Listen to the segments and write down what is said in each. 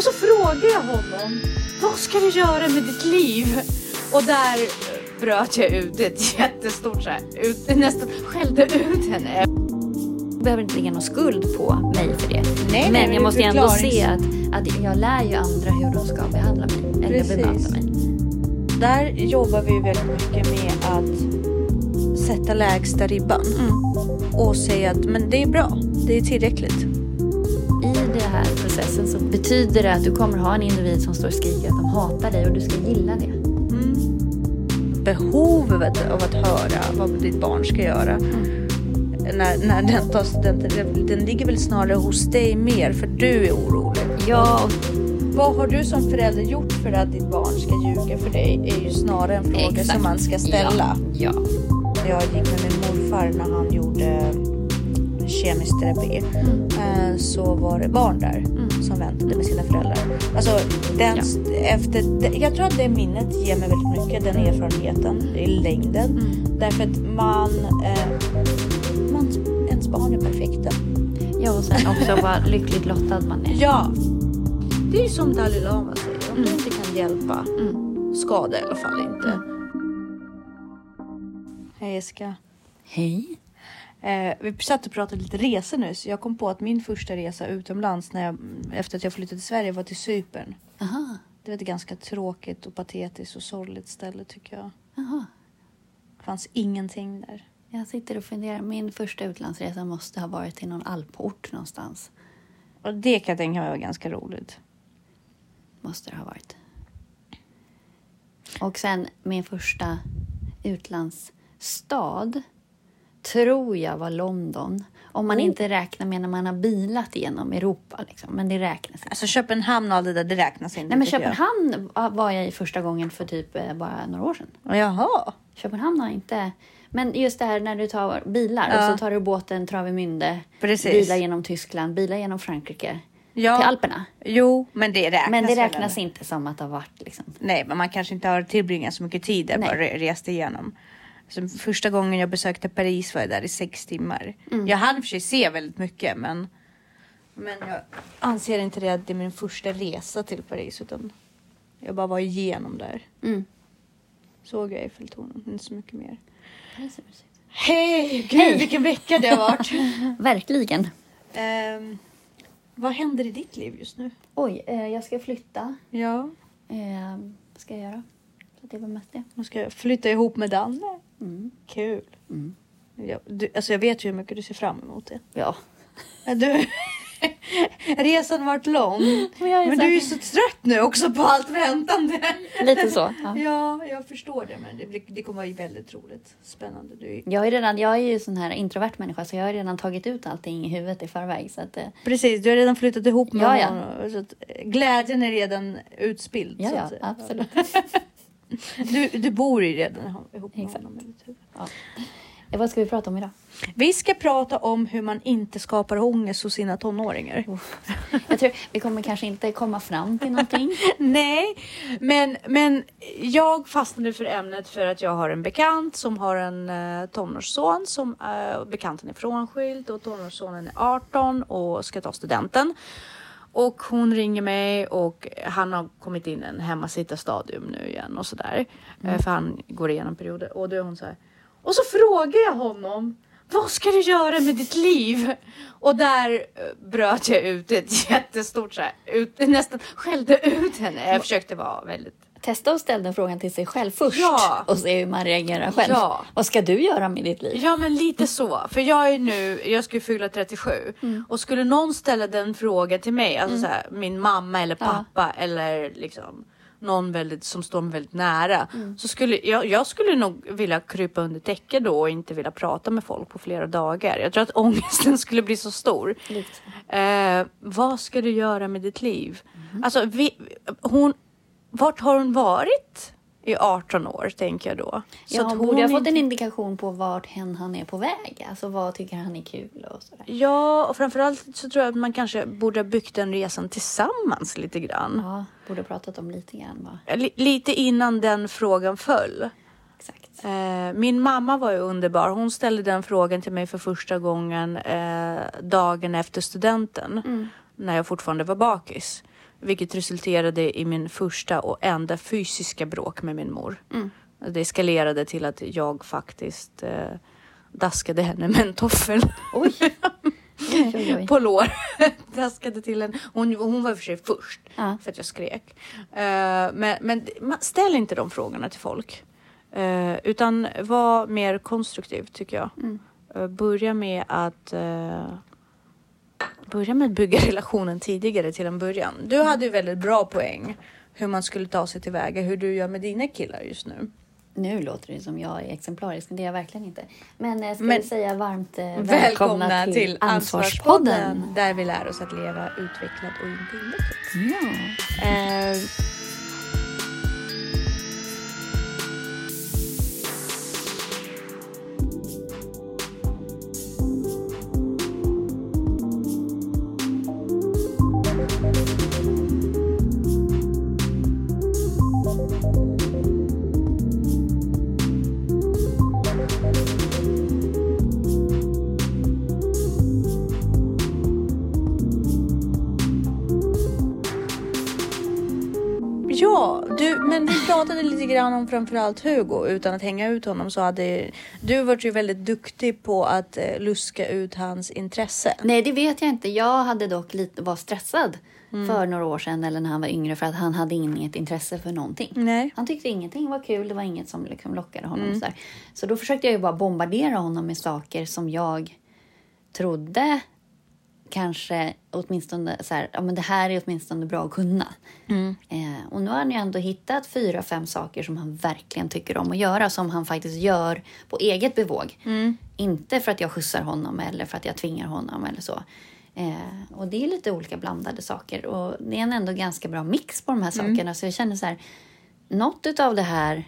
Och så frågade jag honom, vad ska du göra med ditt liv? Och där bröt jag ut ett jättestort så här, ut, nästan skällde ut henne. Jag behöver inte lägga någon skuld på mig för det. Nej, Men jag måste ändå se att, att jag lär ju andra hur de ska behandla mig. Eller Precis. bemöta mig. Där jobbar vi väldigt mycket med att sätta lägsta ribban och säga att men det är bra, det är tillräckligt. Processen så betyder det att du kommer ha en individ som står och skriker att de hatar dig och du ska gilla det. Behovet av att höra vad ditt barn ska göra när, när den tar studenten, den ligger väl snarare hos dig mer för du är orolig. Ja, Vad har du som förälder gjort för att ditt barn ska ljuga för dig är ju snarare en fråga Exakt. som man ska ställa. Ja. Jag gick med min morfar när han gjorde kemisk terapi. Eh, Så var det barn där som väntade med sina föräldrar. Alltså, den, efter, det- jag tror att det minnet ger mig väldigt mycket, den erfarenheten i längden. Därför att man, eh, man, ens barn är perfekta. ja, och sen också vad lyckligt lottad man är. Ja, det är ju som Dalai Lama säger. Om du inte kan hjälpa, skada i alla fall inte. Hej Jessica. Hej. Eh, vi satt och pratade lite resor nu, så jag kom på att min första resa utomlands när jag, efter att jag flyttade till Sverige var till Cypern. Aha. Det var ett ganska tråkigt och patetiskt och sorgligt ställe tycker jag. Aha. Det fanns ingenting där. Jag sitter och funderar. Min första utlandsresa måste ha varit till någon alport någonstans. Och det kan jag tänka mig var ganska roligt. Måste det ha varit. Och sen min första utlandsstad tror jag var London. Om man Oh. inte räknar med när man har bilat igenom Europa. Liksom. Men det räknas inte. Alltså Köpenhamn och allt det där, det räknas inte. Nej, men tycker jag. Köpenhamn var jag i första gången för typ eh, bara några år sedan. Jaha. Köpenhamn har inte... Men just det här när du tar bilar Ja. och så tar du båten Travemünde, bilar genom Tyskland, bilar genom Frankrike Ja. till Alperna. Jo, men det räknas Men det räknas inte som att har varit liksom. Nej, men man kanske inte har tillbringat så mycket tid där, bara re- rest igenom. Så första gången jag besökte Paris var jag där i sex timmar. Mm. Jag hann för sig se väldigt mycket, men, men jag anser inte det att det är min första resa till Paris, utan jag bara var igenom där. Mm. Såg jag Eiffeltornet, inte så mycket mer. Hej! Gud, Hej. vilken vecka det har varit! Verkligen. Ehm, vad händer i ditt liv just nu? Oj, eh, jag ska flytta. Ja, Eh, vad ska jag göra? Så det var mest det. nu ska flytta ihop med Danne. Mm. Kul. Mm. Jag, du, alltså jag vet ju hur mycket du ser fram emot det. Ja. Du, resan varit lång. Men Men du är ju så trött nu också på allt väntande. Lite så. Ja. Ja, jag förstår det. Men det, blir- det kommer vara väldigt roligt. Spännande. Du, är- Jag är, redan, jag är ju sån här introvert människa så jag har redan tagit ut allting i huvudet i förväg. Så att, eh, precis, du har redan flyttat ihop med Ja, ja. honom. Så att, eh, glädjen är redan utspilld. ja, ja, absolut. Du, du bor ju redan ihop med Exakt. honom. Ja. Eh, Vad ska vi prata om idag? Vi ska prata om hur man inte skapar ångest hos sina tonåringar. Jag tror vi kommer kanske inte komma fram till någonting. Nej, men, men jag fastnade för ämnet för att jag har en bekant som har en uh, tonårsson som uh, bekanten är frånskild och tonårssonen är 18 och ska ta studenten. Och hon ringer mig och han har kommit in en hemmasittarstadium nu igen och sådär. Eh, För han går igenom perioder och då är hon så här. Och så frågar jag honom. Vad ska du göra med ditt liv? Och där eh, bröt jag ut ett jättestort så här, ut, nästan skällde ut henne. Jag försökte vara väldigt Testa att ställa den frågan till sig själv först Ja. och se hur man reagerar själv. Ja. Vad ska du göra med ditt liv? Ja men lite så. För jag är nu, jag ska ju fylla 37. Och skulle någon ställa den frågan till mig, alltså så här, min mamma eller pappa eller liksom någon väldigt, som står mig väldigt nära. Så skulle jag, jag skulle nog vilja krypa under täcket då och inte vilja prata med folk på flera dagar. Jag tror att ångesten skulle bli så stor. Eh, vad ska du göra med ditt liv? Alltså, vi, hon, vart har hon varit i 18 år tänker jag då? Ja, att hon borde ha fått inte- en indikation på vart hen han är på väg. Alltså vad tycker han är kul och sådär. Ja, och framförallt så tror jag att man kanske borde ha byggt den resan tillsammans lite grann. Ja, borde ha pratat om lite grann va? Li- lite innan den frågan föll. Exakt. Eh, min mamma var ju underbar. Hon ställde den frågan till mig för första gången eh, dagen efter studenten. När jag fortfarande var bakis. Vilket resulterade i min första och enda fysiska bråk med min mor. Mm. Det eskalerade till att jag faktiskt eh, daskade henne med en toffel Oj. oj, oj, oj. på lår. daskade till henne. Hon, hon var i och för sig först Ja. för att jag skrek. Eh, men, men ställ inte de frågorna till folk. Eh, utan var mer konstruktiv tycker jag. Mm. Eh, börja med att Börja med att bygga relationen tidigare till en början. Du hade ju väldigt bra poäng hur man skulle ta sig tillväga, hur du gör med dina killar just nu. Nu låter det som jag är exemplarisk, men det är jag verkligen inte. Men jag ska Men- säga varmt eh, välkomna, Välkomna till, till Ansvarspodden. Ansvarspodden där vi lär oss att leva utvecklat och inte invecklat. Ja. Eh, grann om framförallt Hugo. Utan att hänga ut honom så hade du varit ju väldigt duktig på att eh, luska ut hans intresse. Nej, det vet jag inte. Jag hade dock lite, var stressad Mm. för några år sedan eller när han var yngre för att han hade inget intresse för någonting. Nej. Han tyckte ingenting var kul, det var inget som liksom lockade honom. Mm. Så, så då försökte jag ju bara bombardera honom med saker som jag trodde kanske åtminstone så här, ja men det här är åtminstone bra att kunna. Mm. Eh, och nu har han ju ändå hittat fyra, fem saker som han verkligen tycker om att göra, som han faktiskt gör på eget bevåg. Mm. Inte för att jag skjutsar honom eller för att jag tvingar honom eller så. Eh, och det är lite olika blandade saker och det är en ändå ganska bra mix på de här sakerna. Så jag känner så här, något av det här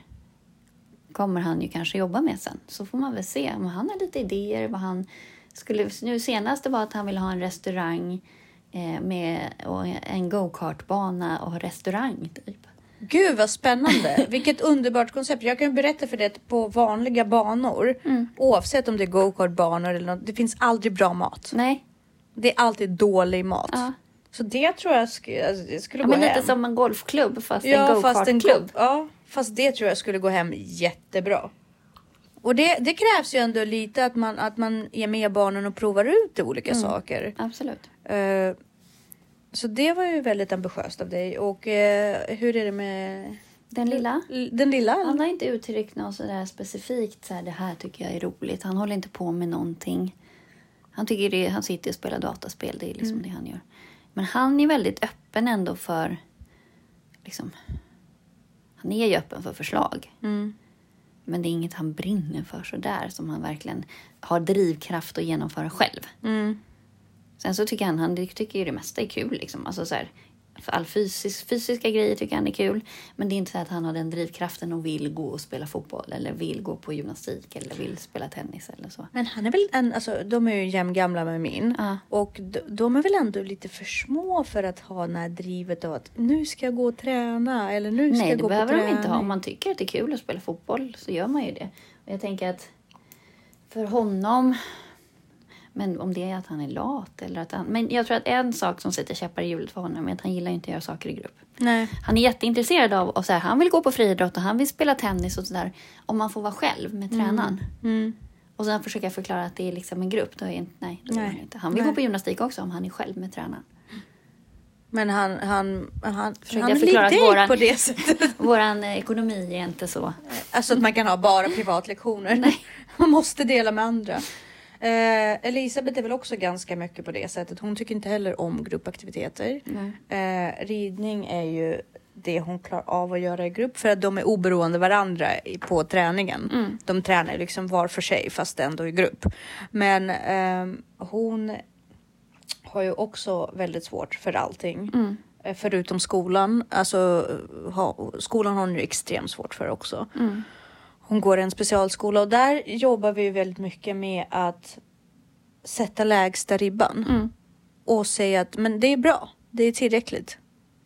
kommer han ju kanske jobba med sen. Så får man väl se om han har lite idéer. Vad han skulle, nu senast det var att han ville ha en restaurang eh, med och en go-kartbana och restaurang. Typ. Gud vad spännande. Vilket underbart koncept. Jag kan berätta för dig att på vanliga banor, oavsett om det är go-kartbanor eller något, det finns aldrig bra mat. Nej, Det är alltid dålig mat. Ja. Så det tror jag skulle, alltså, det skulle ja, gå men hem. lite som en golfklubb fast ja, en go-kartklubb. go- Ja, fast det tror jag skulle gå hem jättebra. Och det, det krävs ju ändå lite att man, att man är med barnen och provar ut olika saker. Absolut. Eh, så det var ju väldigt ambitiöst av dig. Och eh, hur är det med Den lilla? den lilla? Han har inte uttryckt något sådär specifikt. Så här, det här tycker jag är roligt. Han håller inte på med någonting. Han, tycker det, han sitter och spelar dataspel. Det är liksom det han gör. Men han är väldigt öppen ändå för... Liksom, han är ju öppen för förslag. Mm. Men det är inget han brinner för sådär som han verkligen har drivkraft att genomföra själv. Mm. Sen så tycker han, han tycker ju det mesta är kul liksom. Alltså så här, all fysisk, fysiska grejer tycker han är kul. Men det är inte så att han har den drivkraften och vill gå och spela fotboll eller vill gå på gymnastik eller vill spela tennis eller så. Men han är väl en, alltså de är ju jämngamla med min. Ja. Och de, de är väl ändå lite för små för att ha det här drivet av att nu ska jag gå och träna eller nu ska Nej, jag det gå på behöver de träning. inte ha. Om man tycker att det är kul att spela fotboll så gör man ju det. Och jag tänker att för honom, men om det är att han är lat eller att han... Men jag tror att en sak som sätter käppar i hjulet för honom är att han gillar inte att göra saker i grupp. Nej. Han är jätteintresserad av, och så här, han vill gå på friidrott och han vill spela tennis och sådär. Om man får vara själv med tränaren. Mm. Och sen försöka förklara att det är liksom en grupp. Då är inte, nej, då Nej. han inte. Han vill Nej. gå på gymnastik också om han är själv med tränaren. Men han, han, han, Försökte han förklara att våran- på det sättet. Våran ekonomi är inte så. Alltså att man kan ha bara privatlektioner. Nej. Man måste dela med andra. Eh, Elisabeth är väl också ganska mycket på det sättet. Hon tycker inte heller om gruppaktiviteter. Eh, ridning är ju det hon klarar av att göra i grupp för att de är oberoende varandra på träningen. Mm. De tränar liksom var för sig fast ändå i grupp. Men ehm, hon har ju också väldigt svårt för allting. Mm. Eh, Förutom skolan. Alltså, ha, skolan har hon ju extremt svårt för också. Mm. Hon går i en specialskola och där jobbar vi väldigt mycket med att sätta lägsta ribban. Mm. Och säga att men det är bra, det är tillräckligt.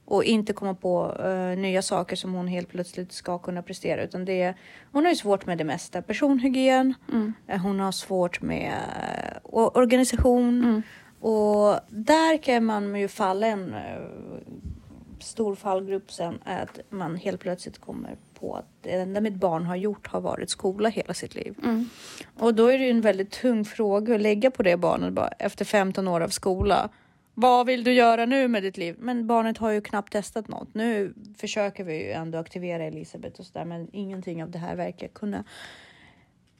Och inte komma på eh, nya saker som hon helt plötsligt ska kunna prestera. Utan det är, hon har ju svårt med det mesta. Personhygien, Mm. eh, hon har svårt med o- organisation. Mm. Och där kan man ju falla en, eh, stor fallgrupp sen att man helt plötsligt kommer på att det enda mitt barn har gjort har varit skola hela sitt liv. Mm. Och då är det ju en väldigt tung fråga att lägga på det barnet bara, efter 15 år av skola. Vad vill du göra nu med ditt liv? Men barnet har ju knappt testat något. Nu försöker vi ju ändå aktivera Elisabeth och sådär, men ingenting av det här verkar kunna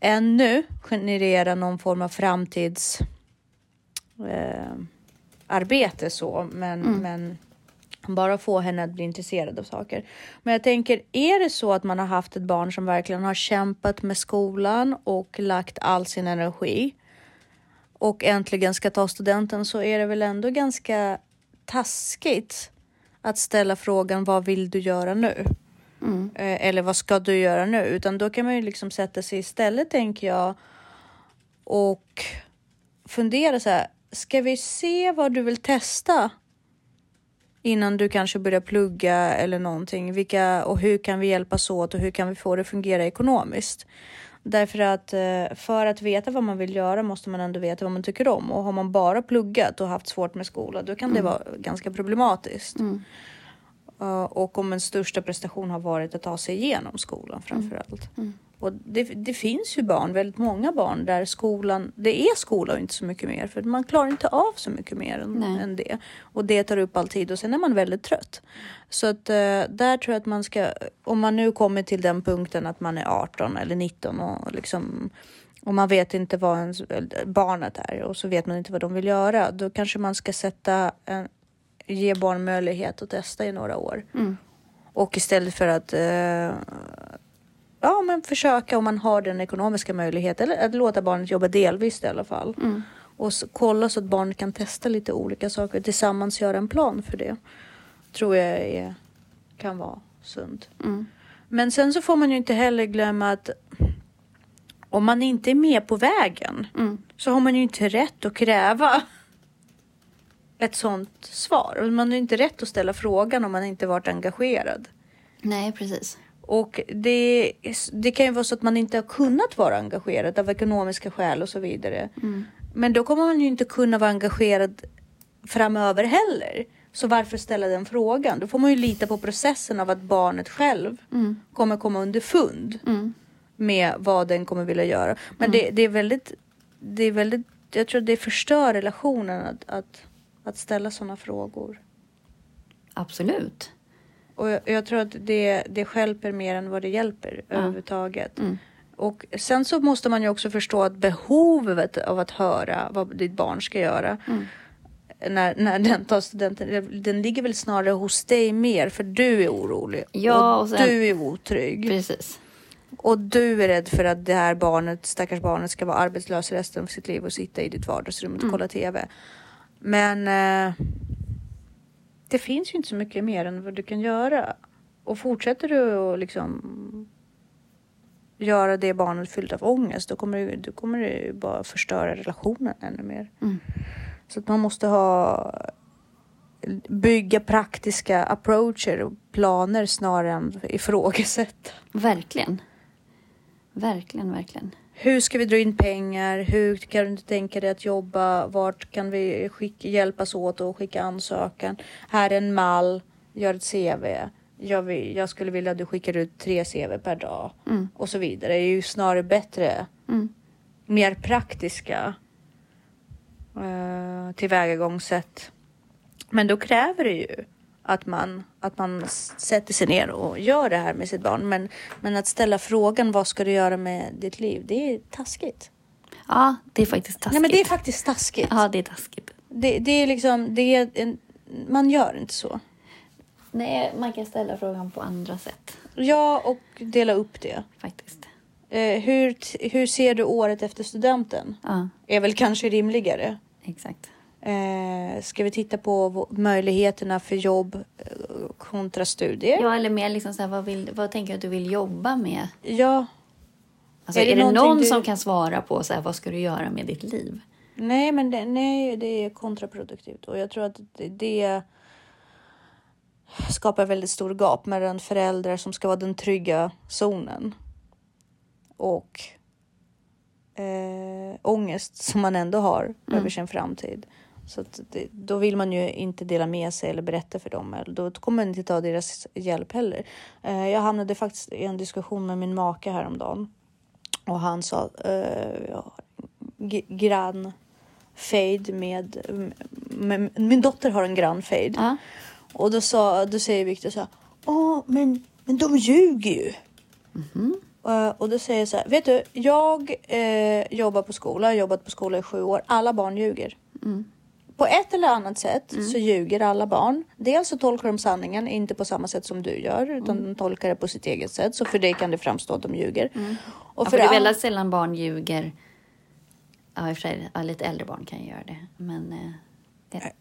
ännu generera någon form av framtids eh, arbete så, men, men bara få henne att bli intresserad av saker. Men jag tänker, är det så att man har haft ett barn som verkligen har kämpat med skolan och lagt all sin energi och äntligen ska ta studenten så är det väl ändå ganska taskigt att ställa frågan vad vill du göra nu? Eh, Eller vad ska du göra nu? Utan då kan man ju liksom sätta sig istället tänker jag och fundera så här. Ska vi se vad du vill testa? Innan du kanske börjar plugga eller någonting. Vilka och hur kan vi hjälpas åt och hur kan vi få det att fungera ekonomiskt? Därför att eh, för att veta vad man vill göra måste man ändå veta vad man tycker om. Och har man bara pluggat och haft svårt med skola, då kan det vara ganska problematiskt. Uh, och om en största prestation har varit att ta sig igenom skolan framför allt. Och det, det finns ju barn, väldigt många barn, där skolan, det är skola och inte så mycket mer. För man klarar inte av så mycket mer än, än det. Och det tar upp all tid och sen är man väldigt trött. Så att eh, där tror jag att man ska, om man nu kommer till den punkten att man är 18 eller 19 och liksom och man vet inte vad ens, barnet är och så vet man inte vad de vill göra. Då kanske man ska sätta en, ge barn möjlighet att testa i några år. Och istället för att eh, ja, men försöka om man har den ekonomiska möjligheten eller att låta barnet jobba delvis i alla fall. Och så, kolla så att barnet kan testa lite olika saker tillsammans göra en plan för det. Tror jag är, kan vara sunt. Men sen så får man ju inte heller glömma att om man inte är med på vägen så har man ju inte rätt att kräva ett sånt svar. Man har ju inte rätt att ställa frågan om man inte varit engagerad. Nej, precis. Och det, det kan ju vara så att man inte har kunnat vara engagerad av ekonomiska skäl och så vidare. Men då kommer man ju inte kunna vara engagerad framöver heller. Så varför ställa den frågan? Då får man ju lita på processen av att barnet själv kommer komma underfund med vad den kommer vilja göra. Men det, det är väldigt, det är väldigt, jag tror att det förstör relationen att, att, att ställa sådana frågor. Absolut. Och jag, jag tror att det, det stjälper mer än vad det hjälper överhuvudtaget. Och sen så måste man ju också förstå att behovet av att höra vad ditt barn ska göra när, när den tar studenten, den ligger väl snarare hos dig mer för du är orolig. Ja, och och sen- du är otrygg. Precis. Och du är rädd för att det här barnet, stackars barnet, ska vara arbetslös resten av sitt liv och sitta i ditt vardagsrum och kolla TV. Men eh, det finns ju inte så mycket mer än vad du kan göra. Och fortsätter du att liksom göra det barnet fyllt av ångest, då kommer du, då kommer du bara förstöra relationen ännu mer. Så att man måste ha bygga praktiska approacher och planer snarare än ifrågasätta. Verkligen. Verkligen, verkligen. Hur ska vi dra in pengar? Hur kan du tänka dig att jobba? Vart kan vi skicka, hjälpas åt och skicka ansökan? Här är en mall, gör ett CV. Jag, vill, jag skulle vilja att du skickar ut tre CV per dag och så vidare. Det är ju snarare bättre, mer praktiska uh, tillvägagångssätt. Men då kräver det ju att man, att man sätter sig ner och gör det här med sitt barn. Men, men att ställa frågan vad ska du göra med ditt liv, det är taskigt. Ja, det är faktiskt taskigt. Nej men det är faktiskt taskigt. Ja, det är taskigt. Det, det är liksom, det är en, man gör inte så. Nej, man kan ställa frågan på andra sätt Ja, och dela upp det. faktiskt. Eh, hur, hur ser du året efter studenten? Ja, Är väl kanske rimligare. exakt. Eh, ska vi titta på möjligheterna för jobb eh, kontra studier? Ja, eller mer liksom så här, vad, vill, vad tänker du att du vill jobba med? Ja. Alltså, Är är det det, någon du- som kan svara på så här, vad ska du göra med ditt liv? Nej, men det, nej, det är kontraproduktivt och jag tror att det, det skapar väldigt stor gap mellan föräldrar som ska vara den trygga zonen och eh, ångest som man ändå har över sin framtid. Så det, då vill man ju inte dela med sig eller berätta för dem. Då kommer man inte ta deras hjälp heller. Eh, jag hamnade faktiskt i en diskussion med min make häromdagen. Och han sa, eh, grann fade med, med... Min dotter har en grann fade. Ja. Och då, sa, då säger Viktor så här. Åh, men, men de ljuger ju. Eh, och då säger jag så här. Vet du, jag eh, jobbar på skola. Jag har jobbat på skola i sju år. Alla barn ljuger. På ett eller annat sätt så ljuger alla barn. Dels så tolkar de sanningen, inte på samma sätt som du gör, utan de tolkar det på sitt eget sätt. Så för dig kan det framstå att de ljuger. Och Ja, för det är väldigt sällan barn ljuger. Ja, i och för sig, ja, lite äldre barn kan ju göra det. Men eh,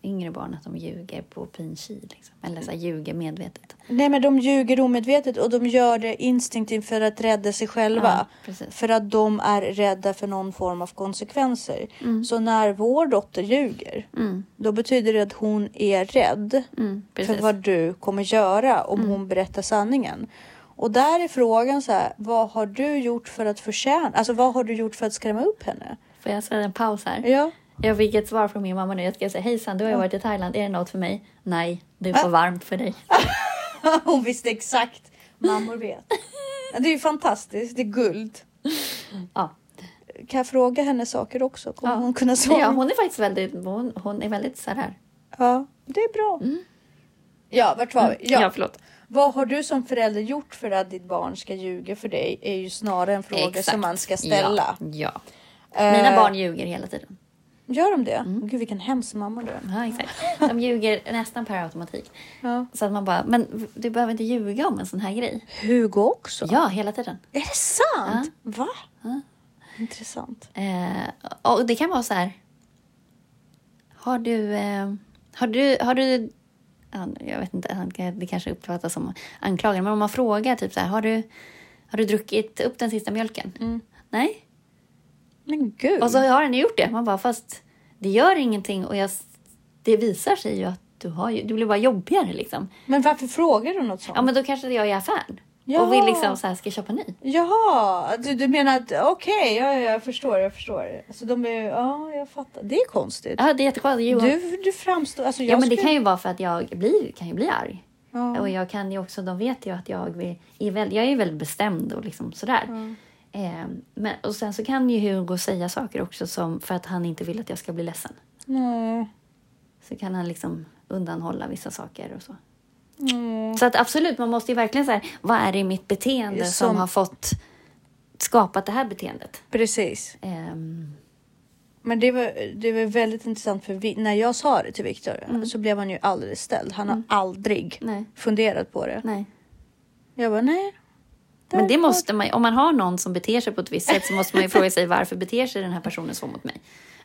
yngre barn att de ljuger på pin liksom. Eller så här, ljuger medvetet. Nej, men de ljuger omedvetet och de gör det instinktivt för att rädda sig själva. Ja, för att de är rädda för någon form av konsekvenser. Så när vår dotter ljuger, då betyder det att hon är rädd Mm, för vad du kommer göra om hon berättar sanningen. Och där är frågan så här, vad har du gjort för att förtjäna, alltså vad har du gjort för att skrämma upp henne? Får jag säga en paus här? Ja. Jag fick ett svar från min mamma nu. Jag ska säga hejsan, du har ju varit i Thailand. Är det något för mig? Nej, det är för varmt för dig. Hon visste exakt. Mammor vet. Det är ju fantastiskt, det är guld. Ja. Kan jag fråga henne saker också? Kommer Ja. hon kunna svara? ja, hon är faktiskt väldigt, hon, hon är väldigt så här. Ja, det är bra. Ja, vart var vi? Ja, Ja. förlåt. Vad har du som förälder gjort för att ditt barn ska ljuga för dig? Är ju snarare en fråga Exakt. som man ska ställa. Ja, ja. Eh, Mina barn ljuger hela tiden. Gör de det? Gud, vilken hemsk mamma du är. Ja, exakt. De ljuger nästan per automatik. Ja. Så att man bara, men du behöver inte ljuga om en sån här grej. Hugo också? Ja, hela tiden. Är det sant? Va? Intressant. Eh, och det kan vara så här. Har du... Eh, har du... Har du jag vet inte, det kanske uppfattas som anklagande. Men om man frågar typ så här. Har du, har du druckit upp den sista mjölken? Nej. Men gud. Och så har den gjort det. Man bara, fast det gör ingenting. Och jag, det visar sig ju att du har ju, det blir bara jobbigare liksom. Men varför frågar du något sånt? Ja, men då kanske jag är i affären. Ja. Och vill liksom så här, ska köpa ny? Jaha, du, du menar att okej, ja, ja, jag förstår, jag förstår. Alltså de är, ja, jag fattar. Det är konstigt. Ja, det är jättekonstigt. Du, du framstår, alltså jag Ja, men det skulle- kan ju vara för att jag blir, kan ju bli arg. Ja. Och jag kan ju också, de vet ju att jag vill- är, väl, jag är väldigt bestämd och liksom sådär. Eh, men, och sen så kan ju Hugo säga saker också som för att han inte vill att jag ska bli ledsen. Mm. Så kan han liksom undanhålla vissa saker och så. Mm. Så att absolut, man måste ju verkligen säga vad är det i mitt beteende som, Som- har fått skapat det här beteendet? Precis. Ehm, Men det var, det var väldigt intressant för vi, när jag sa det till Viktor så blev han ju alldeles ställd. Han har aldrig Nej. funderat på det. nej. Jag bara nej. Men det måste man, om man har någon som beter sig på ett visst sätt så måste man ju fråga sig varför beter sig den här personen så mot mig?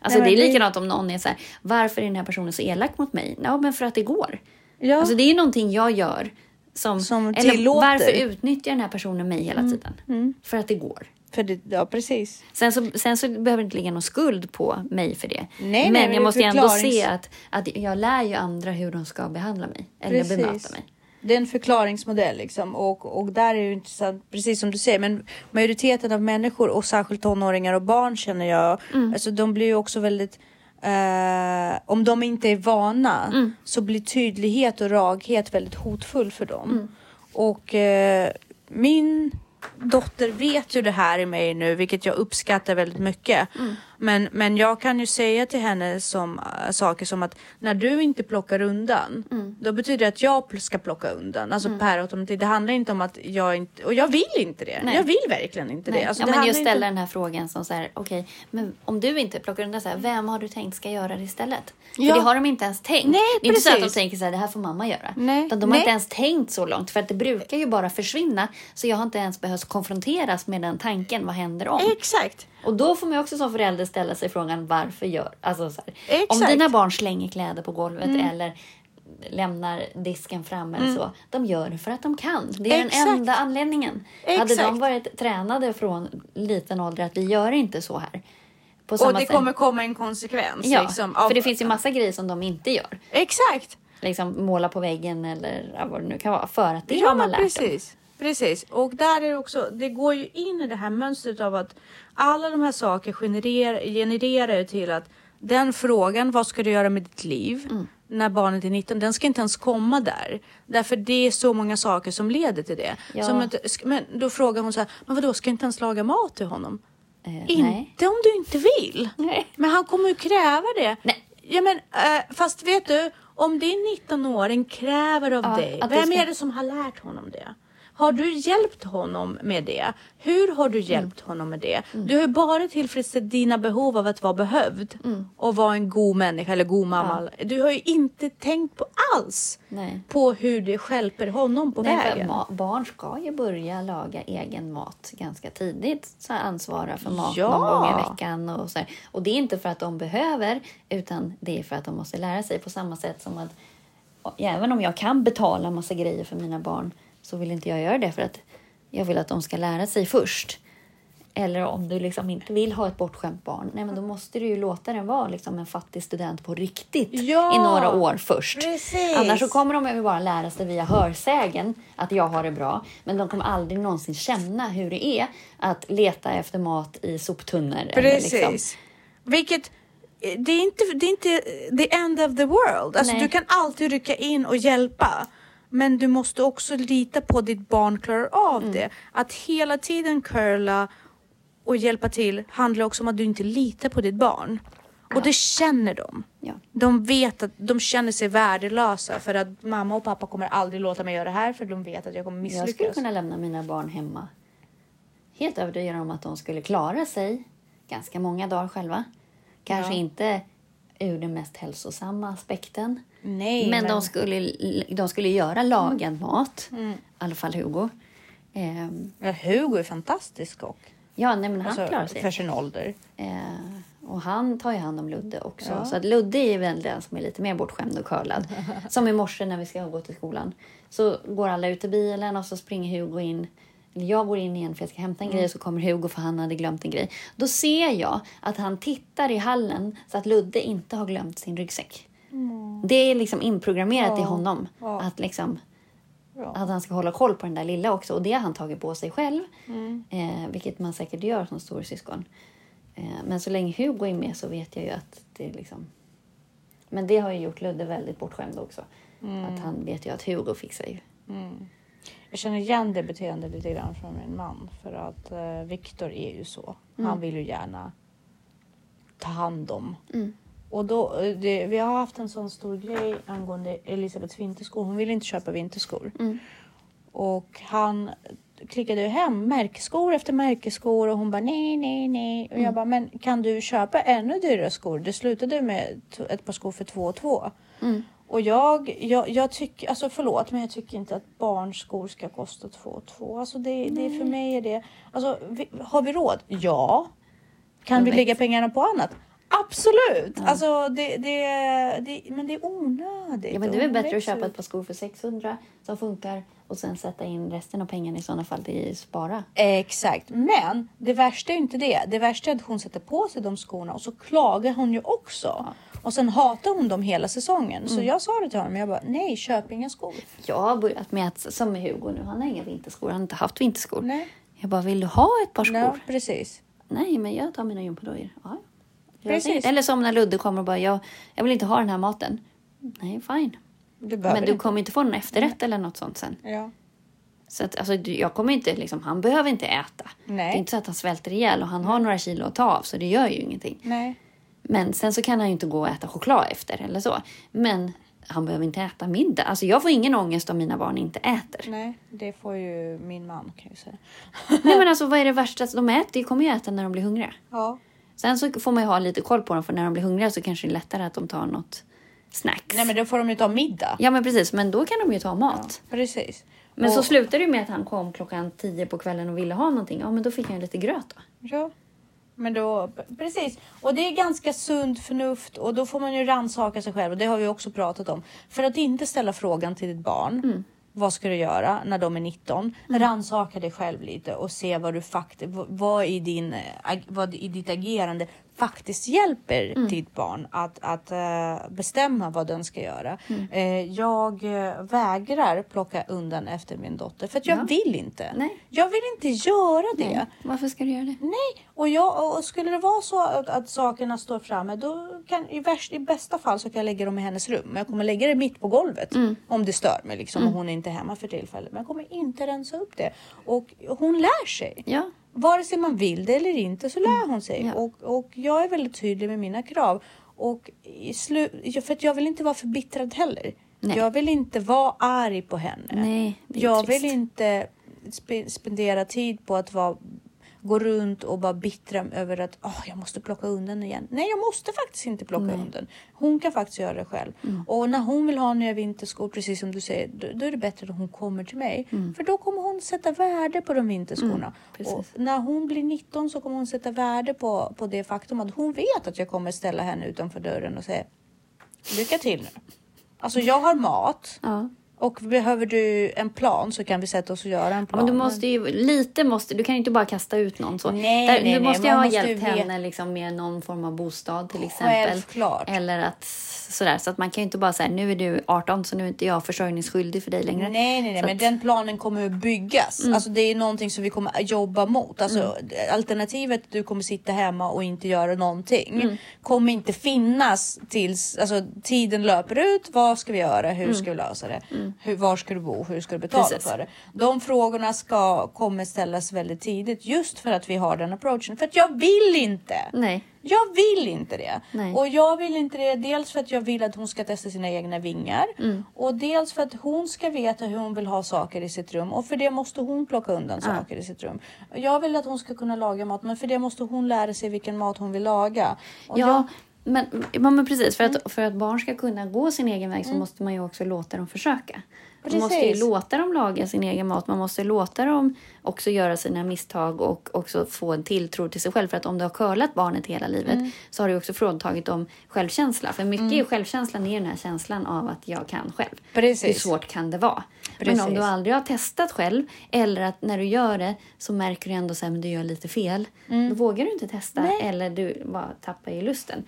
Alltså Nej, det är likadant om någon är så här, varför är den här personen så elak mot mig? Ja, men för att det går. Ja. Alltså det är någonting jag gör som, Som eller tillåter. Mm. varför utnyttjar den här personen mig hela tiden? För att det går. För det, ja precis. Sen så, sen så behöver det inte ligga någon skuld på mig för det. Nej, nej, men är jag måste ändå se att, att jag lär ju andra hur de ska behandla mig. Eller bemöta mig. Det är en förklaringsmodell liksom och, och där är det intressant, precis som du säger, men majoriteten av människor och särskilt tonåringar och barn känner jag, Mm. alltså de blir ju också väldigt eh, om de inte är vana Mm. så blir tydlighet och raghet väldigt hotfull för dem. Mm. Och eh, min dotter vet ju det här i mig nu, vilket jag uppskattar väldigt mycket. Mm. Men, men jag kan ju säga till henne som, äh, saker som att när du inte plockar undan, Mm. då betyder det att jag ska plocka undan. Alltså per automatik. Det handlar inte om att jag inte, och jag vill inte det. Nej. Jag vill verkligen inte Nej. det. Alltså, ja, det men just inte ställa om- den här frågan som så här, okej, men om du inte plockar undan så här, vem har du tänkt ska göra det istället? För Ja. det har de inte ens tänkt. Nej, det är inte så att de precis. tänker så här, det här får mamma göra. Nej. Utan de har Nej. inte ens tänkt så långt, för att det brukar ju bara försvinna. Så jag har inte ens behövt konfronteras med den tanken, vad händer om? Exakt. Och då får man också som förälder ställa sig frågan varför gör... Alltså så här, om Exakt. dina barn slänger kläder på golvet eller lämnar disken fram eller så. De gör det för att de kan. Det är Exakt. den enda anledningen. Hade de Exakt. varit tränade från liten ålder att vi gör inte så här. På Och det sätt. kommer komma en konsekvens. Ja, liksom, av- för det finns ju massa grejer som de inte gör. Exakt. Liksom måla på väggen eller vad det nu kan vara. För att det ja, har man lärt dem. Precis. Och där är det också, det går ju in i det här mönstret av att alla de här saker genererar, genererar ju till att Den frågan, vad ska du göra med ditt liv? Mm. När barnet är 19, den ska inte ens komma där. Därför det är så många saker som leder till det. Ja. Som att, men då frågar hon så här, men vadå, ska jag inte ens laga mat till honom? Nej. Inte om du inte vill. Nej. Men han kommer ju kräva det. Nej. Ja, men, eh, fast vet du, om din 19-åring kräver av Ja, dig, vem ska- är det som har lärt honom det? Har du hjälpt honom med det? Hur har du Mm. hjälpt honom med det? Du har bara tillfredsställt dina behov av att vara behövd Mm. och vara en god människa eller god mamma. Du har ju inte tänkt på alls Nej. på hur det stjälper honom på Nej, vägen. barn ska ju börja laga egen mat ganska tidigt. Så ansvara för mat Ja. någon gång i veckan. Och, så här. och det är inte för att de behöver, utan det är för att de måste lära sig. På samma sätt som att även om jag kan betala massa grejer för mina barn så vill inte jag göra det för att jag vill att de ska lära sig först. Eller om du liksom inte vill ha ett bortskämt barn, nej men då måste du ju låta den vara liksom en fattig student på riktigt Ja, i några år först. precis. Annars så kommer de ju bara lära sig via hörsägen att jag har det bra. Men de kommer aldrig någonsin känna hur det är att leta efter mat i soptunnor. eller Precis. Liksom. Vilket det är, inte, det är inte the end of the world. Alltså, Nej. du kan alltid rycka in och hjälpa. Men du måste också lita på att ditt barn klarar av Mm. det. Att hela tiden curla och hjälpa till handlar också om att du inte litar på ditt barn. Och det känner de. Ja. De vet att de känner sig värdelösa för att mamma och pappa kommer aldrig låta mig göra det här för de vet att jag kommer Jag skulle misslyckas. kunna lämna mina barn hemma. Helt övertygad om att de skulle klara sig ganska många dagar själva. Kanske Ja. inte ur den mest hälsosamma aspekten. Nej, men, men- De, skulle, de skulle göra lagad mat. Mm. I alla fall Hugo. Ehm, Ja, Hugo är fantastisk och ja, nej, men han alltså, klarar sig. för sin ålder. Eh, och han tar ju hand om Ludde också. Ja. Så att Ludde är väl den som är lite mer bortskämd och curlad. som i morse när vi ska gå till skolan. Så går alla ut i bilen och så springer Hugo in. Eller jag går in igen för jag ska hämta en grej och så kommer Hugo för han hade glömt en grej. Då ser jag att han tittar i hallen så att Ludde inte har glömt sin ryggsäck. Det är liksom inprogrammerat i Ja. honom. Ja. Att liksom Ja. att han ska hålla koll på den där lilla också. Och det har han tagit på sig själv. Mm. Eh, vilket man säkert gör som storasyskon. Eh, men så länge Hugo är med så vet jag ju att det är liksom... Men det har ju gjort Ludde väldigt bortskämd också. Mm. Att han vet ju att Hugo fixar ju. Jag känner igen det beteendet lite grann från min man. För att eh, Viktor är ju så. Han vill ju gärna ta hand om. Mm. Och då, eh, det, vi har haft en sån stor grej angående Elisabeths vinterskor. Hon ville inte köpa vinterskor. Mm. Och han klickade ju hem märkesskor efter märkesskor och hon bara nej, nej, nej. Och Mm. jag bara, men kan du köpa ännu dyrare skor? Det slutade med ett par skor för två och två. Och jag, jag, jag tycker, alltså förlåt, men jag tycker inte att barnskor ska kosta två och två. Alltså det, det är för mig är det, alltså vi, har vi råd? Ja. Kan Jag vi vet. lägga pengarna på annat? Absolut! Alltså det, det, det, men det är onödigt. Ja, men det är bättre att köpa ett par skor för 600 som funkar och sen sätta in resten av pengarna i sådana fall till spara. Exakt, men det värsta är inte det. Det värsta är att hon sätter på sig de skorna och så klagar hon ju också. Och sen hatar hon dem hela säsongen. Så jag sa det till honom, jag bara nej, köp inga skor. Jag har börjat med att, som med Hugo nu, han har inga vinterskor, han har inte haft vinterskor. Nej. Jag bara, vill du ha ett par skor? Ja, precis. Nej, men jag tar mina gympadojor. Ja. Precis. Eller som när Ludde kommer och bara, jag, jag vill inte ha den här maten. Nej, fine. Du Men du kommer inte få någon efterrätt eller något sånt sen. Ja. Så att, alltså, jag kommer inte, liksom, han behöver inte äta. Nej. Det är inte så att han svälter ihjäl och han har några kilo att ta av så det gör ju ingenting. Nej. Men sen så kan han ju inte gå och äta choklad efter eller så. Men han behöver inte äta middag. Alltså jag får ingen ångest om mina barn inte äter. Nej, det får ju min man kan jag säga. Nej men alltså vad är det värsta? De äter, de kommer ju äta när de blir hungriga. Ja. Sen så får man ju ha lite koll på dem för när de blir hungriga så kanske det är lättare att de tar något snacks. Nej men då får de ju ta middag. Ja men precis, men då kan de ju ta mat. Precis. Men så Och- slutade det ju med att han kom klockan tio på kvällen och ville ha någonting. Ja men då fick han ju lite gröt då. Ja. Men då, precis. Och det är ganska sunt förnuft och då får man ju rannsaka sig själv och det har vi också pratat om. För att inte ställa frågan till ditt barn. Mm. Vad ska du göra när de är 19? Rannsaka dig själv lite och se vad du faktiskt, vad, vad i din, eh, vad i ditt agerande faktiskt hjälper Mm. ditt barn att, att eh, bestämma vad den ska göra. Mm. Eh, jag eh, vägrar plocka undan efter min dotter för att jag Ja. vill inte. Nej. Jag vill inte göra det. Nej. Varför ska du göra det? Nej, och, jag, och skulle det vara så att, att sakerna står framme, då kan i, värst, i bästa fall så kan jag lägga dem i hennes rum. Men jag kommer lägga det mitt på golvet Mm. om det stör mig liksom, och hon är inte hemma för tillfället. Men jag kommer inte rensa upp det. Och hon lär sig. Ja. Vare sig man vill det eller inte så lär hon sig. Ja. Och, och jag är väldigt tydlig med mina krav. Och i slu- för att jag vill inte vara förbittrad heller. Nej. Jag vill inte vara arg på henne. Nej, jag trist. vill inte spe- spendera tid på att vara, gå runt och bara bittra över att "Åh, jag måste plocka undan igen. Nej, jag måste faktiskt inte plocka Nej. Mm. undan. Hon kan faktiskt göra det själv. Och när hon vill ha nya vinterskor, precis som du säger, då, då är det bättre att hon kommer till mig. För då kommer hon sätta värde på de vinterskorna. Mm, och när hon blir 19 så kommer hon sätta värde på, på det faktum att hon vet att jag kommer ställa henne utanför dörren och säga lycka till nu. Alltså jag har mat. Ja. Och behöver du en plan så kan vi sätta oss och göra en Ja, plan. men du måste ju, lite måste, du kan inte bara kasta ut någon så. Nej, Där, nej, du nej, måste ju man ha måste ju hjälpt veta- henne liksom med någon form av bostad till exempel. Självklart. Eller att sådär, så att man kan ju inte bara säga nu är du 18 så nu är inte jag försörjningsskyldig för dig längre. Nej, nej, nej, Så men att- Mm. den planen kommer att byggas. Alltså det är någonting som vi kommer att jobba mot. Alltså Mm. alternativet du kommer sitta hemma och inte göra någonting Mm. kommer inte finnas tills alltså, tiden löper ut. Vad ska vi göra? Hur ska vi lösa det? Hur, var ska du bo? Hur ska du betala Mm. Precis. för det? De frågorna ska kommer ställas väldigt tidigt just för att vi har den approachen. För att jag vill inte. Nej. Jag vill inte det. Nej. Och jag vill inte det dels för att jag vill att hon ska testa sina egna vingar. Mm. Och dels för att hon ska veta hur hon vill ha saker i sitt rum. Och för det måste hon plocka undan saker i sitt rum. Jag vill att hon ska kunna laga mat. Men för det måste hon lära sig vilken mat hon vill laga. Och Ja, jag- men, men precis. För Mm. att, för att barn ska kunna gå sin egen väg så måste man ju också låta dem försöka. Man måste ju Precis. låta dem laga sin egen mat. Man måste låta dem också göra sina misstag och också få en tilltro till sig själv. För att om du har curlat barnet hela livet Mm. så har du också fråntagit dem självkänsla. För mycket i självkänslan är den här känslan av att jag kan själv. Precis. Hur svårt kan det vara? Men om Precis. du aldrig har testat själv eller att när du gör det så märker du ändå att du gör lite fel. Då vågar du inte testa Mm. Nej. eller du bara tappar i lusten.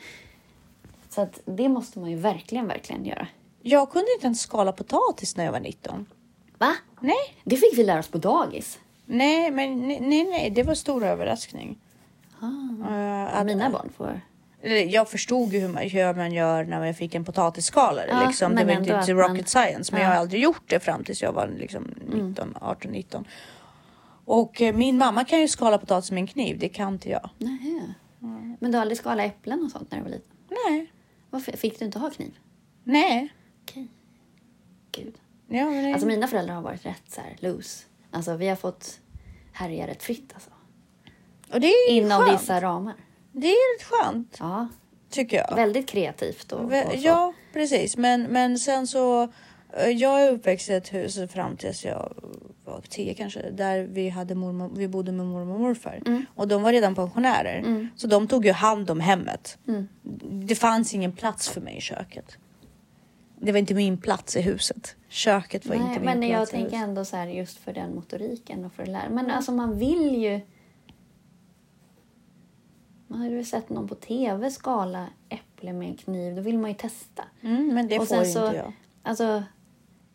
Så att det måste man ju verkligen, verkligen göra. Jag kunde inte ens skala potatis när jag var 19. Va? Nej, Det fick vi lära oss på dagis. nej, men nej, nej, nej det var stor överraskning. Eh, att- Mina barn får... Jag förstod ju hur man, hur man gör när man fick en potatisskalare. Ja, liksom. Det var inte att rocket man- science. Men Ja. Mm. jag har aldrig gjort det fram tills jag var liksom 19, 18, 19. Och eh, min mamma kan ju skala potatis med en kniv. Det kan inte jag. Nähä. Men du har aldrig skalat äpplen och sånt när du var liten? Nej. Varför fick du inte ha kniv? Nej. Okej. Gud. Ja, men det... Alltså mina föräldrar har varit rätt så här loose. Alltså vi har fått härja rätt fritt alltså. och det är Inom skönt. vissa ramar. Det är rätt skönt. Ja, Tycker jag. väldigt kreativt och, Vä- och så. Ja, precis. Men, men sen så. eh, Jag är uppväxt i ett hus fram tills jag var tio kanske. Där vi, hade mormor, vi bodde med mormor och morfar. Mm. Och de var redan pensionärer. Så de tog ju hand om hemmet. Mm. Det fanns ingen plats för mig i köket. Det var inte min plats i huset. Köket var Nej, inte min men jag plats i tänker huset. ändå så här just för den motoriken och för det där. Men alltså man vill ju... Man har ju sett någon på tv skala äpple med en kniv. Då vill man ju testa. Mm, men det och får ju så, inte jag. Alltså,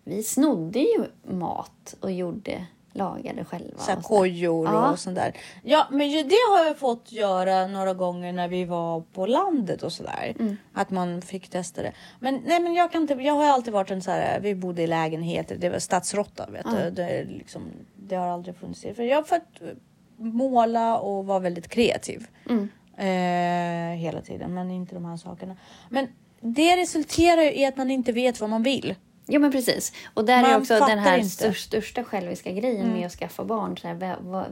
vi snodde ju mat och gjorde, lagade själva. Så här och kojor Ja. och sånt där. Ja, men det har jag fått göra några gånger när vi var på landet och sådär. Mm. Att man fick testa det. Men nej, men jag kan inte. Jag har alltid varit en så här. Vi bodde i lägenheter. Det var stadsråtta, vet du. Det, liksom, det har aldrig funnits. För jag har fått måla och vara väldigt kreativ. Mm. Eh, hela tiden, men inte de här sakerna. Men det resulterar ju i att man inte vet vad man vill. Ja men precis. Och där Man är också den här. Mm. största, största själviska grejen med att skaffa barn. Så här,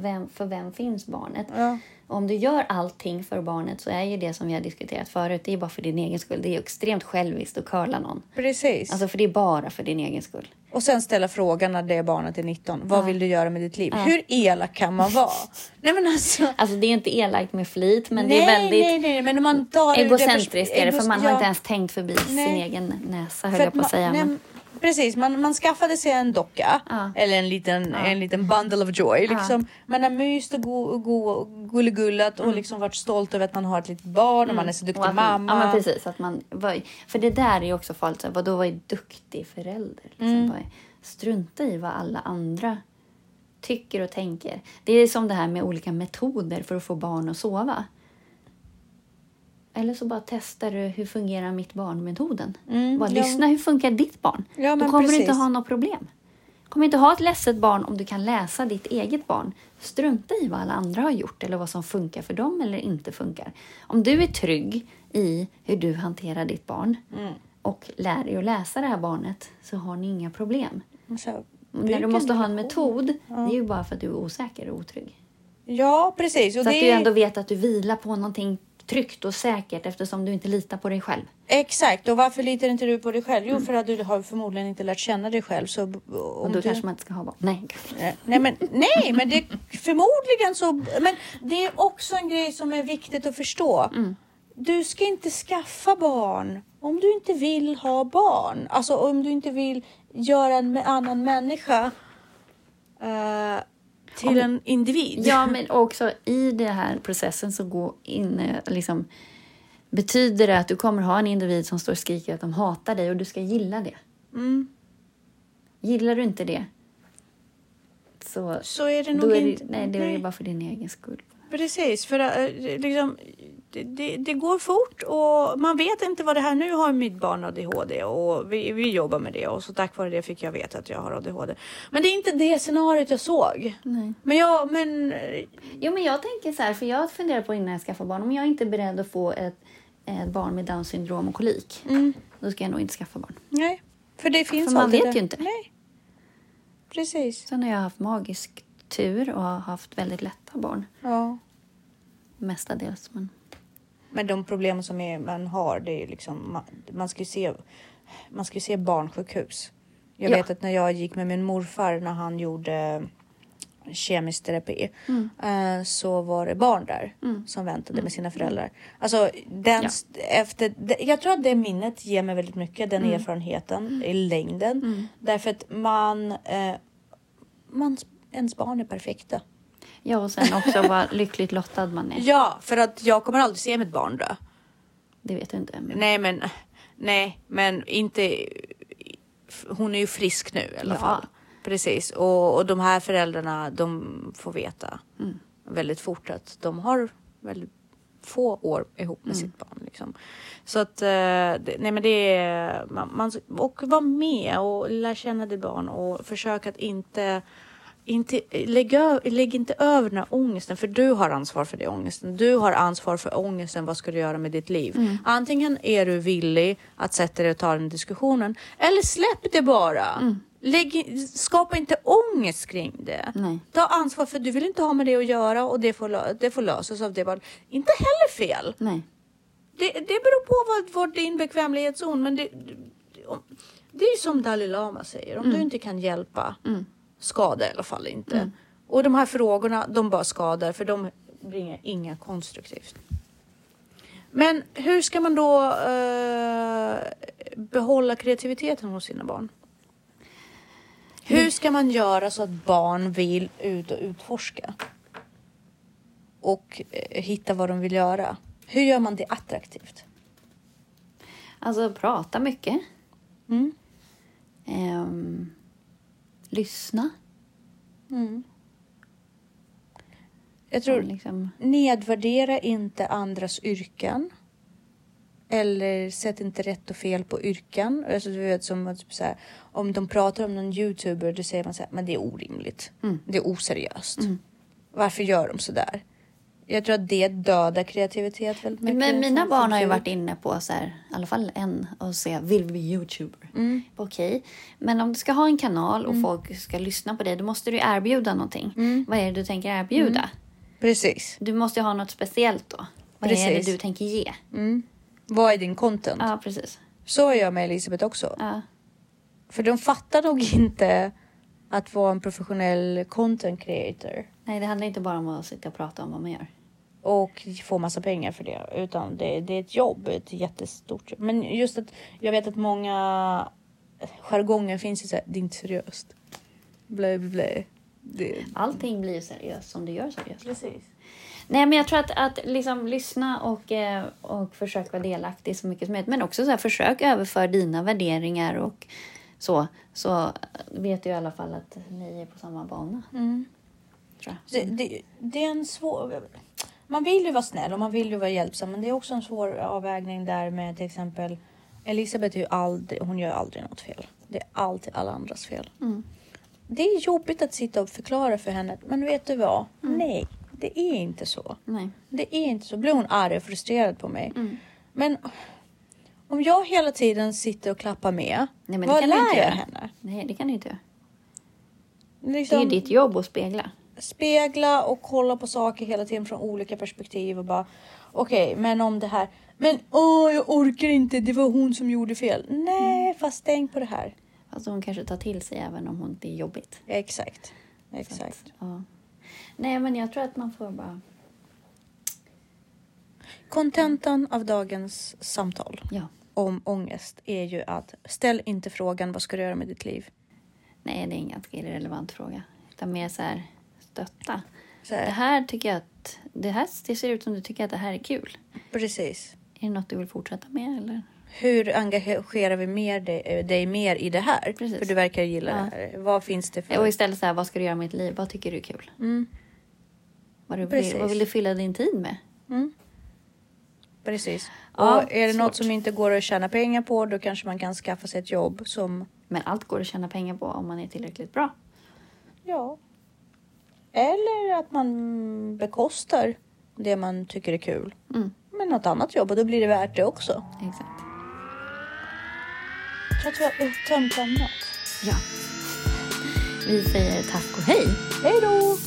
vem, för vem finns barnet? Ja. Om du gör allting för barnet så är ju det som vi har diskuterat förut, det är bara för din egen skull. Det är extremt själviskt att curla någon. Precis. Alltså för det är bara för din egen skull. Och sen ställa frågan när det barnet är 19. Vad vill du göra med ditt liv? Hur elak kan man vara? nej men alltså. Alltså det är inte elakt med flit men nej, det är väldigt nej, nej, men man tar det egocentriskt är det för man har ja. inte ens tänkt förbi sin egen näsa höll jag på att säga. men, precis. Man, man skaffade sig en docka Ja. eller en liten, en liten bundle of joy. Liksom. Man har myst och go, go, gulligullat och liksom varit stolt över att man har ett litet barn och man är så duktig Och att mamma. Ja, men precis. Att man var, för det där är ju också farligt. så Vadå, vad är duktig förälder? Liksom, Mm. Vad är- Strunta i vad alla andra tycker och tänker. Det är som det här med olika metoder för att få barn att sova. Eller så bara testar du hur fungerar mitt barn-metoden. Mm, bara ja. lyssna, hur funkar ditt barn? Ja, Då kommer du inte precis. ha något problem. Du kommer inte ha ett ledset barn om du kan läsa ditt eget barn. Strunta i vad alla andra har gjort eller vad som funkar för dem eller inte funkar. Om du är trygg i hur du hanterar ditt barn Mm. och lär dig att läsa det här barnet så har ni inga problem. Så, När du måste ha en metod, det är ju bara för att du är osäker och otrygg. Ja, precis. Och Så det att du ändå vet att du vilar på någonting tryggt och säkert eftersom du inte litar på dig själv. Exakt. Och varför litar inte du på dig själv? Jo, för att du har förmodligen inte lärt känna dig själv. Så Och då du... kanske man inte ska ha barn. Nej. Nej men, nej, men det förmodligen så. Men det är också en grej som är viktigt att förstå. Du ska inte skaffa barn om du inte vill ha barn. Alltså om du inte vill göra en annan människa eh, till Om- en individ. Ja, men också i den här processen så går in, eh, liksom, betyder det att du kommer ha en individ som står och skriker att de hatar dig och du ska gilla det. Mm. Gillar du inte det så Så är det nog är det, inte. nej, det är det bara för din egen skull. Precis, för äh, liksom, det, det, det går fort och man vet inte vad det här... Nu har mitt barn ADHD och vi, vi jobbar med det och så tack vare det fick jag veta att jag har ADHD. Men det är inte det scenariot jag såg. Nej. Men jag, men... Jo, men jag tänker så här, för jag funderar på innan jag skaffar barn, om jag inte är beredd att få ett, ett barn med Downs syndrom och kolik, Mm, då ska jag nog inte skaffa barn. nej, för det finns För man vet det. ju inte. Nej, precis. Sen har jag haft magisk tur och har haft väldigt lätta barn, Ja. mestadels. Men... Men de problem som är, man har, det är liksom... Man, man ska ju se, man ska se barnsjukhus. Jag Ja. vet att när jag gick med min morfar när han gjorde kemisk terapi Mm. eh, så var det barn där som väntade med sina föräldrar. Alltså, den, Ja. efter, jag tror att det minnet ger mig väldigt mycket, Mm. den erfarenheten i längden. Därför att man, eh, man, ens barn är perfekta. Ja, och sen också vad lyckligt lottad man är. Ja, för att jag kommer aldrig se mitt barn dö. Det vet du inte. Men... Nej, men nej, men inte. Hon är ju frisk nu i alla Ja. fall. Precis, och, och de här föräldrarna, de får veta väldigt fort att de har väldigt få år ihop med sitt barn. Liksom. Så att, eh, nej men det är, man, man, och vara med och lära känna ditt barn och försöka att inte inte, lägg, lägg inte över den här ångesten, för du har ansvar för det ångesten. Du har ansvar för ångesten, vad ska du göra med ditt liv? Antingen är du villig att sätta dig och ta den diskussionen, eller släpp det bara. Lägg, skapa inte ångest kring det. Nej. Ta ansvar för du vill inte ha med det att göra och det får, det får lösas av det. Inte heller fel. Nej. Det, det beror på vad, vad din bekvämlighetszon, men det, det, det är som Dalai Lama säger, om du inte kan hjälpa, skada i alla fall inte. Och de här frågorna, de bara skadar för de bringar inga konstruktivt. Men hur ska man då eh, behålla kreativiteten hos sina barn? Hur ska man göra så att barn vill ut och utforska? Och eh, hitta vad de vill göra. Hur gör man det attraktivt? Alltså prata mycket. Mm. Ehm, lyssna. Jag tror, Liksom, nedvärdera inte andras yrken. Eller sätt inte rätt och fel på yrken. Alltså, du vet, som, typ så här, om de pratar om någon youtuber, då säger man så här, men det är orimligt. Det är oseriöst. Varför gör de så där? Jag tror att det dödar kreativitet väldigt mycket. men mina från barn har ju varit inne på, så här, i alla fall en, och säga vill vi bli youtuber? Mm. Okej, men om du ska ha en kanal och folk ska lyssna på dig, då måste du erbjuda någonting. Mm. Vad är det du tänker erbjuda? Precis. Du måste ju ha något speciellt då. Vad är det Precis. du tänker ge? Vad är din content? Ja, precis. Så är jag med Elisabeth också. Ja. För de fattar nog inte att vara en professionell content creator. Nej, det handlar inte bara om att sitta och prata om vad man gör. Och få massa pengar för det. Utan det, det är ett jobb, ett jättestort jobb. Men just att jag vet att många jargongen finns ju så här, det är inte seriöst. Blä, blä. Det, Allting blir seriöst som du gör seriöst. precis. Nej, men jag tror att, att liksom lyssna och, eh, och försöka vara delaktig så mycket som möjligt. Men också så här, försök överföra dina värderingar och så. Så vet du i alla fall att ni är på samma bana. Mm. Det, det, det är en svår... Man vill ju vara snäll och man vill ju vara hjälpsam men det är också en svår avvägning där med till exempel Elisabeth är ju aldrig, hon gör aldrig något fel. Det är alltid alla andras fel. Mm. Det är jobbigt att sitta och förklara för henne men vet du vad? Nej, det är inte så. Nej. Det är inte så. Blir hon arg och frustrerad på mig. Mm. Men om jag hela tiden sitter och klappar med, Nej, men det vad lär jag göra. henne? Nej, det kan du inte göra. Det är Liksom, ditt jobb att spegla. Spegla och kolla på saker hela tiden från olika perspektiv och bara okej, men om det här. Men åh, jag orkar inte. Det var hon som gjorde fel. Nej, fast tänk på det här. Alltså hon kanske tar till sig även om hon, det är jobbigt. Exakt, exakt. att, ja. Nej, men jag tror att man får bara... Kontentan av dagens samtal Ja. om ångest är ju att ställ inte frågan vad ska du göra med ditt liv? Nej, det är en ganska irrelevant fråga. Utan mer så här, stötta. Det här, tycker jag att... Det, här, det ser ut som du tycker att det här är kul. precis. Är det något du vill fortsätta med eller? Hur engagerar vi mer dig, dig mer i det här? Precis. För du verkar gilla Ja. det här. Vad finns det för? Och istället så här, vad ska du göra med ditt liv? Vad tycker du är kul? Mm, Vad, du vill, vad vill du fylla din tid med? mm. Precis. Ja, och är det något svårt. som inte går att tjäna pengar på då kanske man kan skaffa sig ett jobb som Men allt går att tjäna pengar på om man är tillräckligt bra. Ja. Eller att man bekostar det man tycker är kul Mm, med något annat jobb och då blir det värt det också. exakt. Jag tror att vi har uttömt ämnet. Ja. Vi säger tack och hej. Hej då!